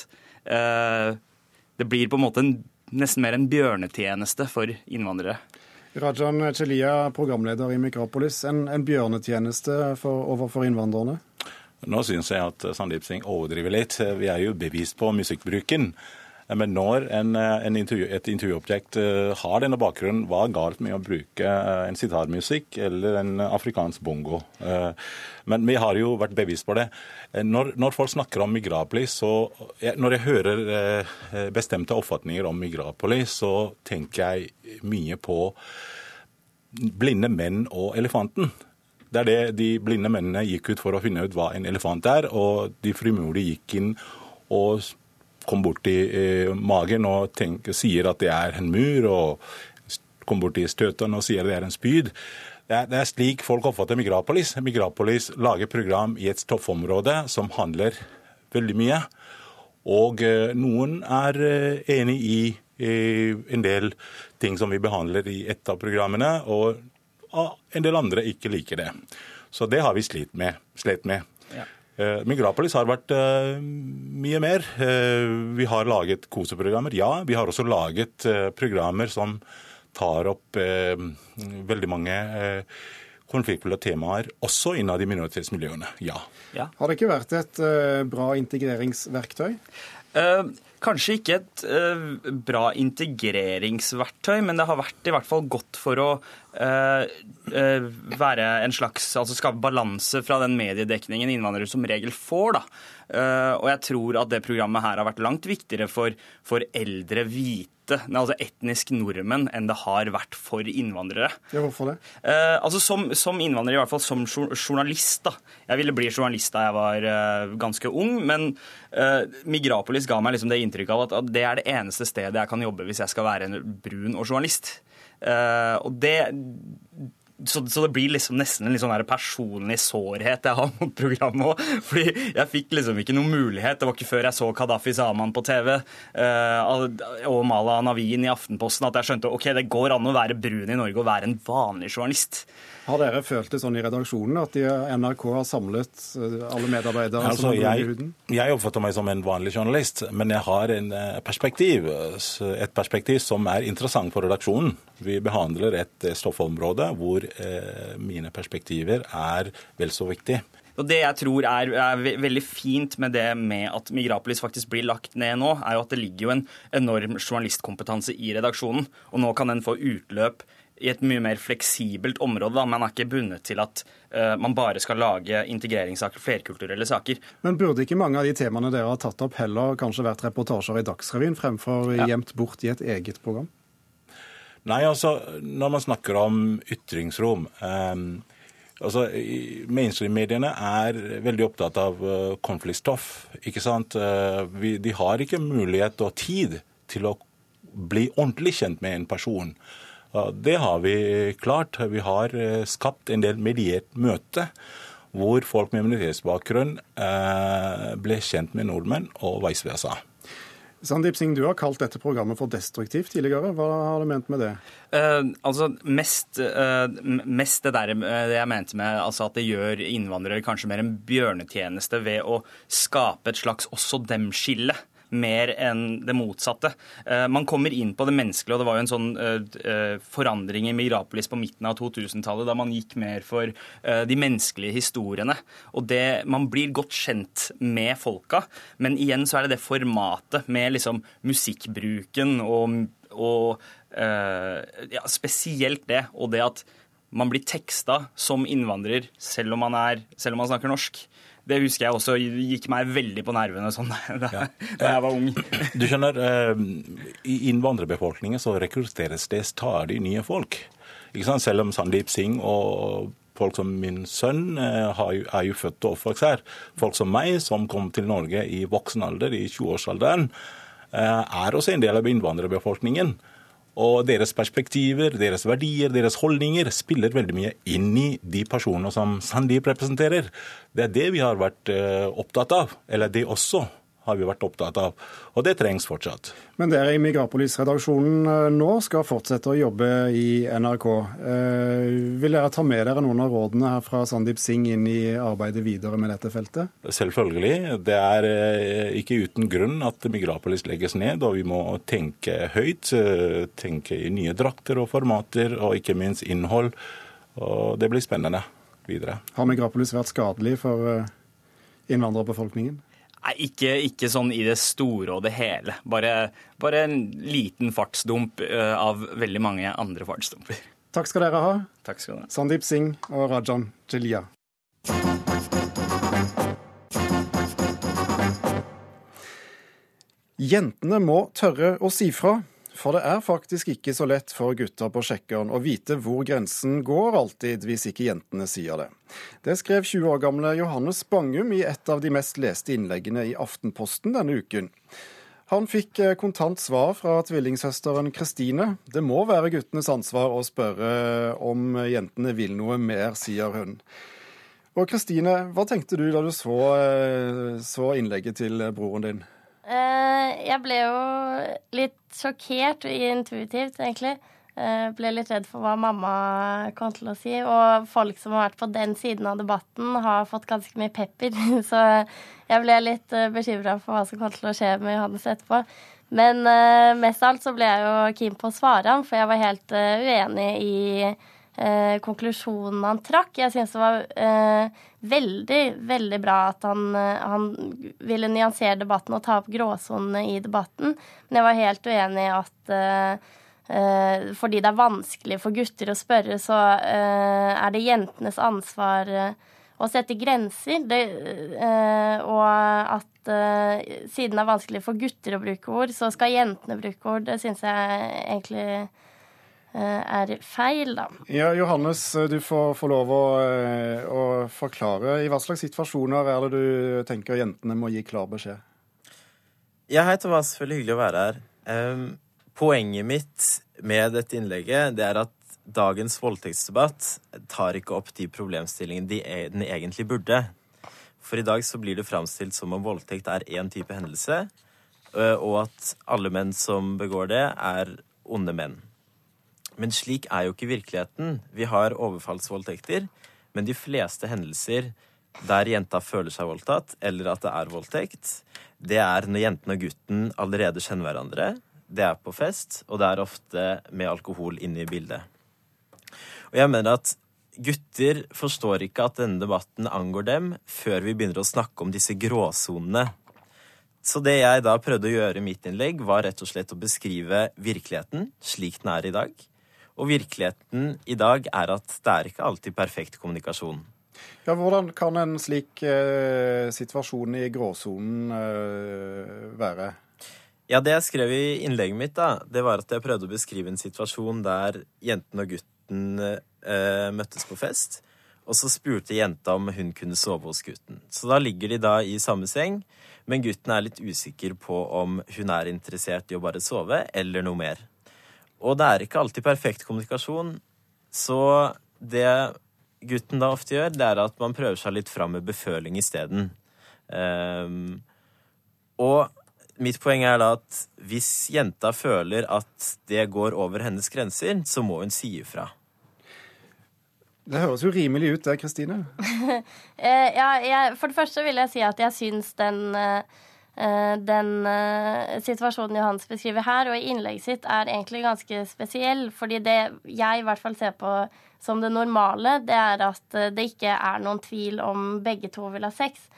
eh, det blir på en måte en, nesten mer en bjørnetjeneste for innvandrere. Rajan Chelia, programleder i Mikropolis. En, en bjørnetjeneste for, overfor innvandrerne? Nå syns jeg at Sandeep Singh overdriver litt. Vi er jo bevisst på musikkbruken. Men når en, en intervju, et intervjuobjekt eh, har denne bakgrunnen, hva er galt med å bruke eh, en sitarmusikk eller en afrikansk bongo? Eh, Men vi har jo vært bevisst på det. Eh, Når, når folk snakker om Migrapolis, så Når jeg hører eh, bestemte oppfatninger om Migrapolis, så tenker jeg mye på blinde menn og elefanten. Det er det de blinde mennene gikk ut for å finne ut hva en elefant er, og de frimodig gikk inn og kom borti eh, magen og tenker, sier at det er en mur, og kom borti støtene og sier at det er en spyd. Det er, det er slik folk oppfatter Migrapolis. Migrapolis lager program i et stoffområde som handler veldig mye. Og eh, noen er eh, enig i en del ting som vi behandler i et av programmene, og ah, en del andre ikke liker det. Så det har vi slitt med. Slet med. Eh, Migrapolis har vært eh, mye mer. Eh, vi har laget koseprogrammer, ja. Vi har også laget programmer som tar opp veldig mange konfliktfulle temaer også innad i minoritetsmiljøene. Ja. Har det ikke vært et bra integreringsverktøy? Eh, kanskje ikke et uh, bra integreringsverktøy, men det har vært i hvert fall godt for å uh, uh, være en slags Altså skape balanse fra den mediedekningen innvandrere som regel får. da. Eh, og jeg tror at det programmet her har vært langt viktigere for, for eldre hvite, altså etnisk nordmenn, enn det har vært for innvandrere. Ja, hvorfor det? Eh, altså som, som innvandrer, i hvert fall som journalist. da. Jeg ville bli journalist da jeg var eh, ganske ung, men eh, Migrapolis ga meg liksom det inntrykket av at, at det er det eneste stedet jeg kan jobbe hvis jeg skal være en brun og journalist. Eh, og det så, så det blir liksom nesten en sånn personlig sårhet jeg har mot programmet òg. Fordi jeg fikk liksom ikke noen mulighet. Det var ikke før jeg så Kadafi Zaman på TV uh, og Mala Navin i Aftenposten at jeg skjønte ok, det går an å være brun i Norge og være en vanlig journalist. Har dere følt det sånn i redaksjonen at de, NRK har samlet eh, alle medarbeidere Altså, jeg, huden? jeg oppfatter meg som en vanlig journalist, men jeg har en eh, perspektiv, et perspektiv som er interessant for redaksjonen. Vi behandler et eh, stoffområde hvor eh, mine perspektiver er vel så viktige. Og Det jeg tror er, er veldig fint med det med at Migrapolis faktisk blir lagt ned nå, er jo at det ligger jo en enorm journalistkompetanse i redaksjonen. Og nå kan den få utløp i et mye mer fleksibelt område. Da. Man er ikke bundet til at uh, man bare skal lage integreringssaker, flerkulturelle saker. Men burde ikke mange av de temaene dere har tatt opp, heller kanskje vært reportasjer i Dagsrevyen fremfor gjemt bort i et eget program? Nei, altså, når man snakker om ytringsrom eh, altså, Mainstream-mediene er veldig opptatt av uh, konfliktstoff. ikke sant? Uh, vi, de har ikke mulighet og tid til å bli ordentlig kjent med en person. Det har vi klart. Vi har eh, skapt en del mediert møte hvor folk med minoritetsbakgrunn eh, ble kjent med nordmenn, og vice versa. Sandeep Singh, du har kalt dette programmet for destruktivt tidligere. Hva har du ment med det? Uh, altså mest, uh, mest det der det jeg mente med altså at det gjør innvandrere kanskje mer en bjørnetjeneste ved å skape et slags også dem-skille. Mer enn det motsatte. Eh, man kommer inn på det menneskelige, og det var jo en sånn eh, eh, forandring i Migrapolis på midten av 2000-tallet, da man gikk mer for de menneskelige historiene. Og det, Man blir godt kjent med folka, men igjen så er det det formatet med liksom musikkbruken og og ja, spesielt det, og det at man blir teksta som innvandrer selv om man, er, selv om man snakker norsk. Det husker jeg også gikk meg veldig på nervene sånn da, da jeg var ung. Du skjønner, eh, I innvandrerbefolkningen så rekrutteres det stadig nye folk. Selv om Sandeep Singh og folk som min sønn eh, er jo født og oppvokst her. Folk som meg, som kom til Norge i voksen alder, i 20-årsalderen, eh, er også en del av innvandrerbefolkningen. Og deres perspektiver, deres verdier, deres holdninger spiller veldig mye inn i de personene som Sandeep representerer. Det er det vi har vært eh, opptatt av. Eller det også har vi vært opptatt av. Og det trengs fortsatt. Men dere i Migrapolis-redaksjonen eh, nå skal fortsette å jobbe i NRK. Eh, vil dere ta med dere noen av rådene her fra Sandeep Singh inn i arbeidet videre med dette feltet? Selvfølgelig. Det er eh, ikke uten grunn at Migrapolis legges ned, og vi må tenke høyt. Tenke i nye drakter og formater, og ikke minst innhold. Og det blir spennende videre. Har Migrapolis vært skadelig for innvandrerbefolkningen? Nei, ikke, ikke sånn i det store og det hele. Bare, bare en liten fartsdump eh, av veldig mange andre fartsdumper. Takk skal dere ha. Takk skal dere. Sandeep Singh og Rajan Jelia. Jentene må tørre å si fra, for det er faktisk ikke så lett for gutter på sjekkeren å vite hvor grensen går alltid, hvis ikke jentene sier det. Det skrev 20 år gamle Johannes Bangum i et av de mest leste innleggene i Aftenposten denne uken. Han fikk eh, kontant svar fra tvillingsøsteren Kristine. Det må være guttenes ansvar å spørre om jentene vil noe mer, sier hun. Og Kristine, hva tenkte du da du så, eh, så innlegget til broren din? Eh, jeg ble jo litt sjokkert og intuitivt, egentlig. Jeg ble litt redd for hva mamma kom til å si. Og folk som har vært på den siden av debatten, har fått ganske mye pepper. Så jeg ble litt uh, bekymra for hva som kom til å skje med Johannes etterpå. Men eh, mest av alt så ble jeg jo keen på å svare ham, for jeg var helt eh, uenig i eh, konklusjonen han trakk. Jeg syns det var eh, veldig, veldig bra at han, eh, han ville nyansere debatten og ta opp gråsonene i debatten. Men jeg var helt uenig i at eh, eh, fordi det er vanskelig for gutter å spørre, så eh, er det jentenes ansvar å sette grenser. Det, og at siden det er vanskelig for gutter å bruke ord, så skal jentene bruke ord. Det syns jeg egentlig er feil, da. Ja, Johannes, du får få lov å, eh, å forklare. I hva slags situasjoner er det du tenker jentene må gi klar beskjed? Ja, hei Thomas. Veldig hyggelig å være her. Um, poenget mitt med dette innlegget det er at dagens voldtektsdebatt tar ikke opp de problemstillingene de, e- den egentlig burde. For i dag så blir det framstilt som om voldtekt er én type hendelse, og at alle menn som begår det, er onde menn. Men slik er jo ikke virkeligheten. Vi har overfallsvoldtekter, men de fleste hendelser der jenta føler seg voldtatt, eller at det er voldtekt, det er når jenten og gutten allerede kjenner hverandre. Det er på fest, og det er ofte med alkohol inne i bildet. Og jeg mener at gutter forstår ikke at denne debatten angår dem, før vi begynner å snakke om disse gråsonene. Så det jeg da prøvde å gjøre i mitt innlegg, var rett og slett å beskrive virkeligheten slik den er i dag. Og virkeligheten i dag er at det er ikke alltid perfekt kommunikasjon. Ja, Hvordan kan en slik eh, situasjon i gråsonen eh, være? Ja, det jeg skrev i innlegget mitt, da, det var at jeg prøvde å beskrive en situasjon der jenten og gutten eh, møttes på fest. Og så spurte jenta om hun kunne sove hos gutten. Så da ligger de da i samme seng, men gutten er litt usikker på om hun er interessert i å bare sove, eller noe mer. Og det er ikke alltid perfekt kommunikasjon, så det gutten da ofte gjør, det er at man prøver seg litt fram med beføling isteden. Um, og mitt poeng er da at hvis jenta føler at det går over hennes grenser, så må hun si ifra. Det høres jo rimelig ut det, Kristine. Eh, ja, jeg, for det første vil jeg si at jeg syns den, eh, den eh, situasjonen Johannes beskriver her, og i innlegget sitt, er egentlig ganske spesiell. Fordi det jeg i hvert fall ser på som det normale, det er at eh, det ikke er noen tvil om begge to vil ha sex.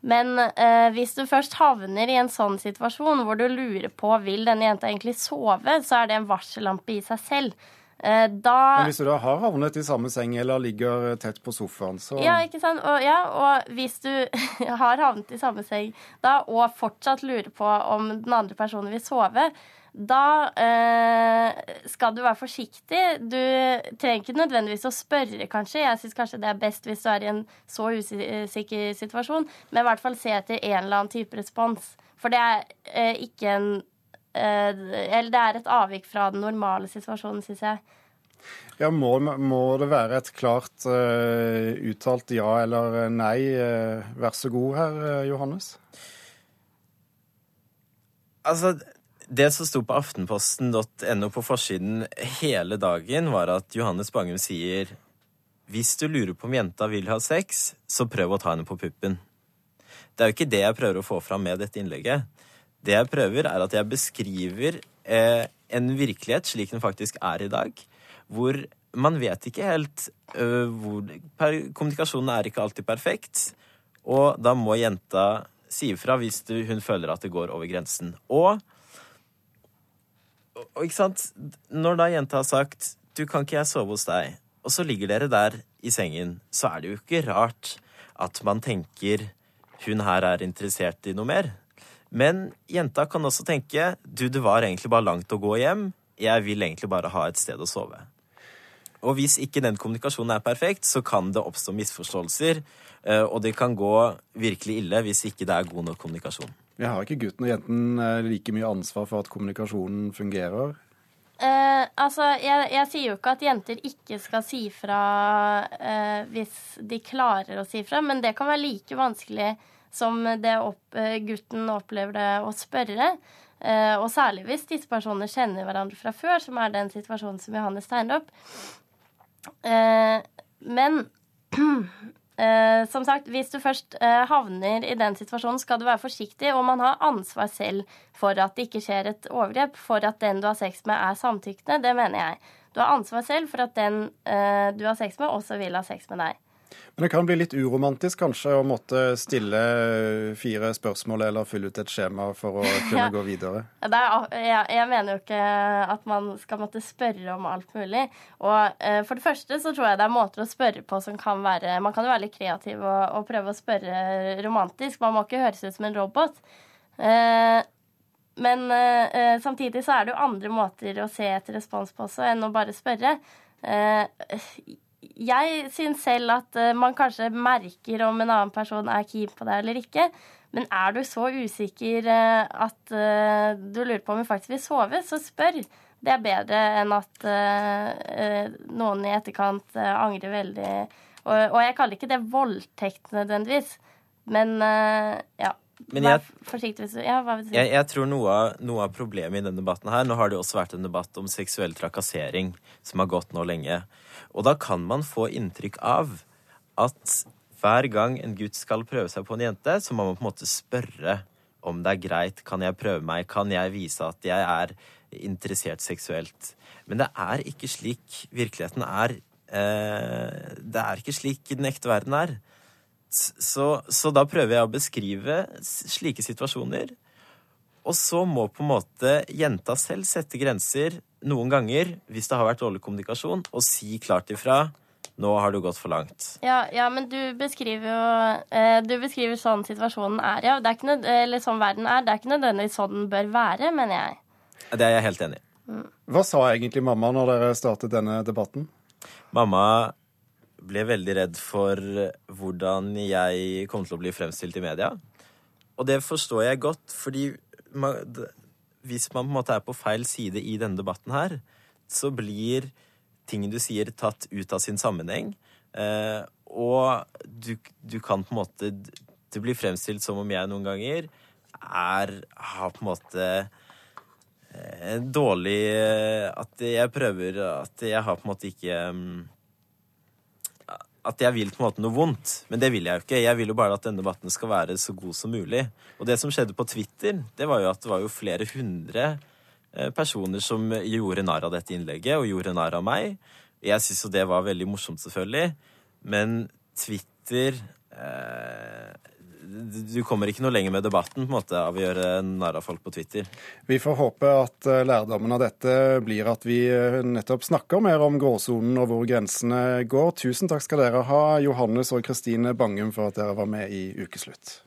Men eh, hvis du først havner i en sånn situasjon hvor du lurer på vil denne jenta egentlig sove, så er det en varsellampe i seg selv. Eh, da Men hvis du da har havnet i samme seng eller ligger tett på sofaen, så Ja, ikke sant? Og, ja, og hvis du har havnet i samme seng da, og fortsatt lurer på om den andre personen vil sove, da eh, skal du være forsiktig. Du trenger ikke nødvendigvis å spørre, kanskje. Jeg syns kanskje det er best hvis du er i en så usikker situasjon, men i hvert fall se etter en eller annen type respons. For det er eh, ikke en Eller det er et avvik fra den normale situasjonen, syns jeg. Ja, må, må det være et klart uh, uttalt ja eller nei? Uh, vær så god her, eh, Johannes. Altså, det som sto på aftenposten.no på forsiden hele dagen, var at Johannes Bangum sier hvis du lurer på om jenta vil ha sex, så prøv å ta henne på puppen. Det er jo ikke det jeg prøver å få fram med dette innlegget. Det jeg prøver, er at jeg beskriver eh, en virkelighet slik den faktisk er i dag, hvor man vet ikke helt øh, hvor per, Kommunikasjonen er ikke alltid perfekt, og da må jenta si ifra hvis du, hun føler at det går over grensen. Og, og ikke sant Når da jenta har sagt 'du kan ikke jeg sove hos deg', og så ligger dere der i sengen, så er det jo ikke rart at man tenker hun her er interessert i noe mer. Men jenta kan også tenke du, det var egentlig bare langt å gå hjem, jeg vil egentlig bare ha et sted å sove. Og hvis ikke den kommunikasjonen er perfekt, så kan det oppstå misforståelser, eh, og det kan gå virkelig ille hvis ikke det er god nok kommunikasjon. Vi har ikke gutten og jenten eh, like mye ansvar for at kommunikasjonen fungerer? Eh, altså, jeg, jeg, sier jo ikke at jenter ikke skal si fra eh, hvis de klarer å si fra, men det kan være like vanskelig som det opp, eh, gutten opplever det å spørre. Eh, og særlig hvis disse personene kjenner hverandre fra før, som er den situasjonen som Johannes tegner opp. Eh, men som sagt, Hvis du først havner i den situasjonen, skal du være forsiktig, og man har ansvar selv for at det ikke skjer et overgrep, for at den du har sex med, er samtykkende. Det mener jeg. Du har ansvar selv for at den du har sex med, også vil ha sex med deg. Men det kan bli litt uromantisk kanskje å måtte stille fire spørsmål eller fylle ut et skjema for å kunne Ja. gå videre. Er, jeg, jeg mener jo ikke at man skal måtte spørre om alt mulig. Og eh, For det første så tror jeg det er måter å spørre på som kan være Man kan jo være litt kreativ og, og prøve å spørre romantisk. Man må ikke høres ut som en robot. Eh, men eh, samtidig så er det jo andre måter å se etter respons på også enn å bare spørre. Eh, jeg syns selv at eh, man kanskje merker om en annen person er keen på deg eller ikke. Men er du så usikker eh, at eh, du lurer på om hun faktisk vil sove, så spør. Det er bedre enn at noen i etterkant angrer veldig. Og, jeg kaller ikke det voldtekt nødvendigvis, men ja. Men jeg- Ja? Jeg, jeg tror noe av, noe av problemet i denne debatten her Nå har det også vært en debatt om seksuell trakassering som har gått nå lenge. Og da kan man få inntrykk av at hver gang en gutt skal prøve seg på en jente, så må man på en måte spørre om det er greit. Kan jeg prøve meg? Kan jeg vise at jeg er interessert seksuelt? Men det er ikke slik virkeligheten er. Eh, det er ikke slik den ekte verden er. Så, så da prøver jeg å beskrive slike situasjoner. Og så må på en måte jenta selv sette grenser noen ganger, hvis det har vært dårlig kommunikasjon, og si klart ifra. Nå har du gått for langt. Ja, ja, men du beskriver jo eh, Du beskriver sånn situasjonen er, ja. Det er ikke nød, eller sånn verden er. Det er ikke nødvendigvis sånn den bør være, mener jeg. Det er jeg helt enig i. Hva sa egentlig mamma når dere startet denne debatten? Mamma ble veldig redd for hvordan jeg kom til å bli fremstilt i media. Og det forstår jeg godt, fordi man, hvis man på en måte er på feil side i denne debatten her, så blir ting du sier, tatt ut av sin sammenheng. Eh, og du, du kan på en måte Det blir fremstilt som om jeg noen ganger er Har på en måte eh, dårlig eh, At jeg prøver At jeg har på en måte ikke mm, at jeg vil på en måte noe vondt. Men det vil jeg jo ikke. Jeg vil jo bare at denne debatten skal være så god som mulig. Og det som skjedde på Twitter, det var jo at det var jo flere hundre eh, personer som gjorde narr av dette innlegget, og gjorde narr av meg. Jeg syns jo det var veldig morsomt, selvfølgelig. Men Twitter eh, Du kommer ikke noe lenger med debatten på en måte av å gjøre narr av folk på Twitter. Vi får håpe at eh, lærdommen av dette blir at vi eh, nettopp snakker mer om gråsonen og hvor grensene går. Tusen takk skal dere ha, Johannes og Kristine Bangum, for at dere var med i Ukeslutt.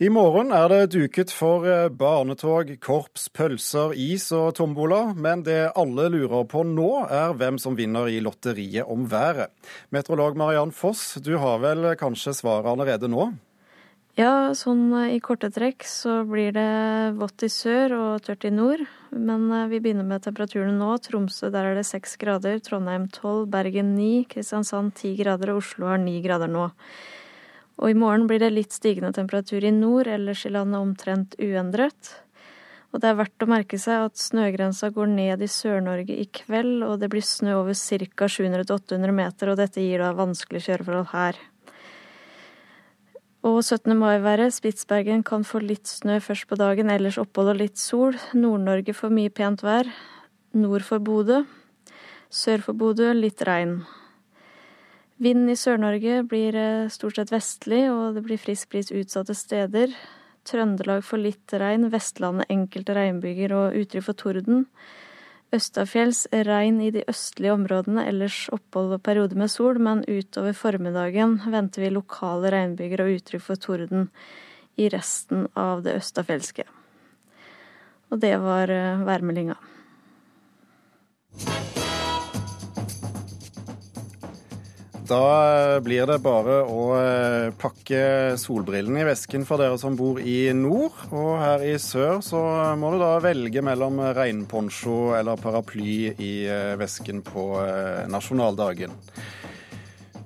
I morgen er det duket for eh, barnetog, korps, pølser, is og tombola, men det alle lurer på nå, er hvem som vinner i lotteriet om været. Meteorolog Mariann Foss, du har vel kanskje svaret allerede nå? Ja, sånn eh, i korte trekk så blir det vått i sør og tørt i nord. Men eh, vi begynner med temperaturene nå. Tromsø der er det seks grader, Trondheim tolv, Bergen ni, Kristiansand ti grader og Oslo har ni grader nå. Og i morgen blir det litt stigende temperatur i nord, ellers i landet omtrent uendret. Og det er verdt å merke seg at snøgrensa går ned i Sør-Norge i kveld, og det blir snø over ca. 700-800 meter, og dette gir da vanskelige kjøreforhold her. Og 17. mai-været. Spitsbergen kan få litt snø først på dagen, ellers opphold og litt sol. Nord-Norge får mye pent vær. Nord for Bodø. Sør for Bodø litt regn. Vinden i Sør-Norge blir eh, stort sett vestlig, og det blir frisk bris utsatte steder. Trøndelag får litt regn, Vestlandet enkelte regnbyger og uttrykk for torden. Østafjells regn i de østlige områdene, ellers opphold og perioder med sol, men utover formiddagen venter vi lokale regnbyger og uttrykk for torden i resten av det østafjelske. Og det var eh, værmeldinga. Da blir det bare å eh, pakke solbrillene i vesken for dere som bor i nord. Og her i sør så må du da velge mellom regnponcho eller paraply i eh, vesken på eh, nasjonaldagen.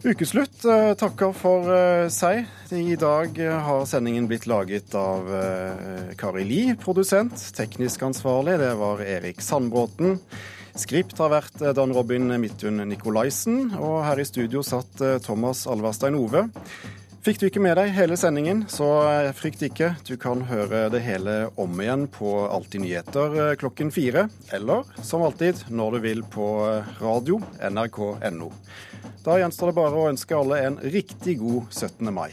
Ukeslutt takker for seg. I dag har sendingen blitt laget av Kari Li, produsent. Teknisk ansvarlig, det var Erik Sandbråten. Skript har vært eh, Dan Robin Midthun Nikolaisen, og her i studio satt eh, Thomas Alverstein Ove. Fikk du ikke med deg hele sendingen, så eh, frykt ikke. Du kan høre det hele om igjen på Alltid nyheter klokken fire, eller som alltid når du vil på radio nrk.no. Da gjenstår det bare å ønske alle en riktig god 17. mai.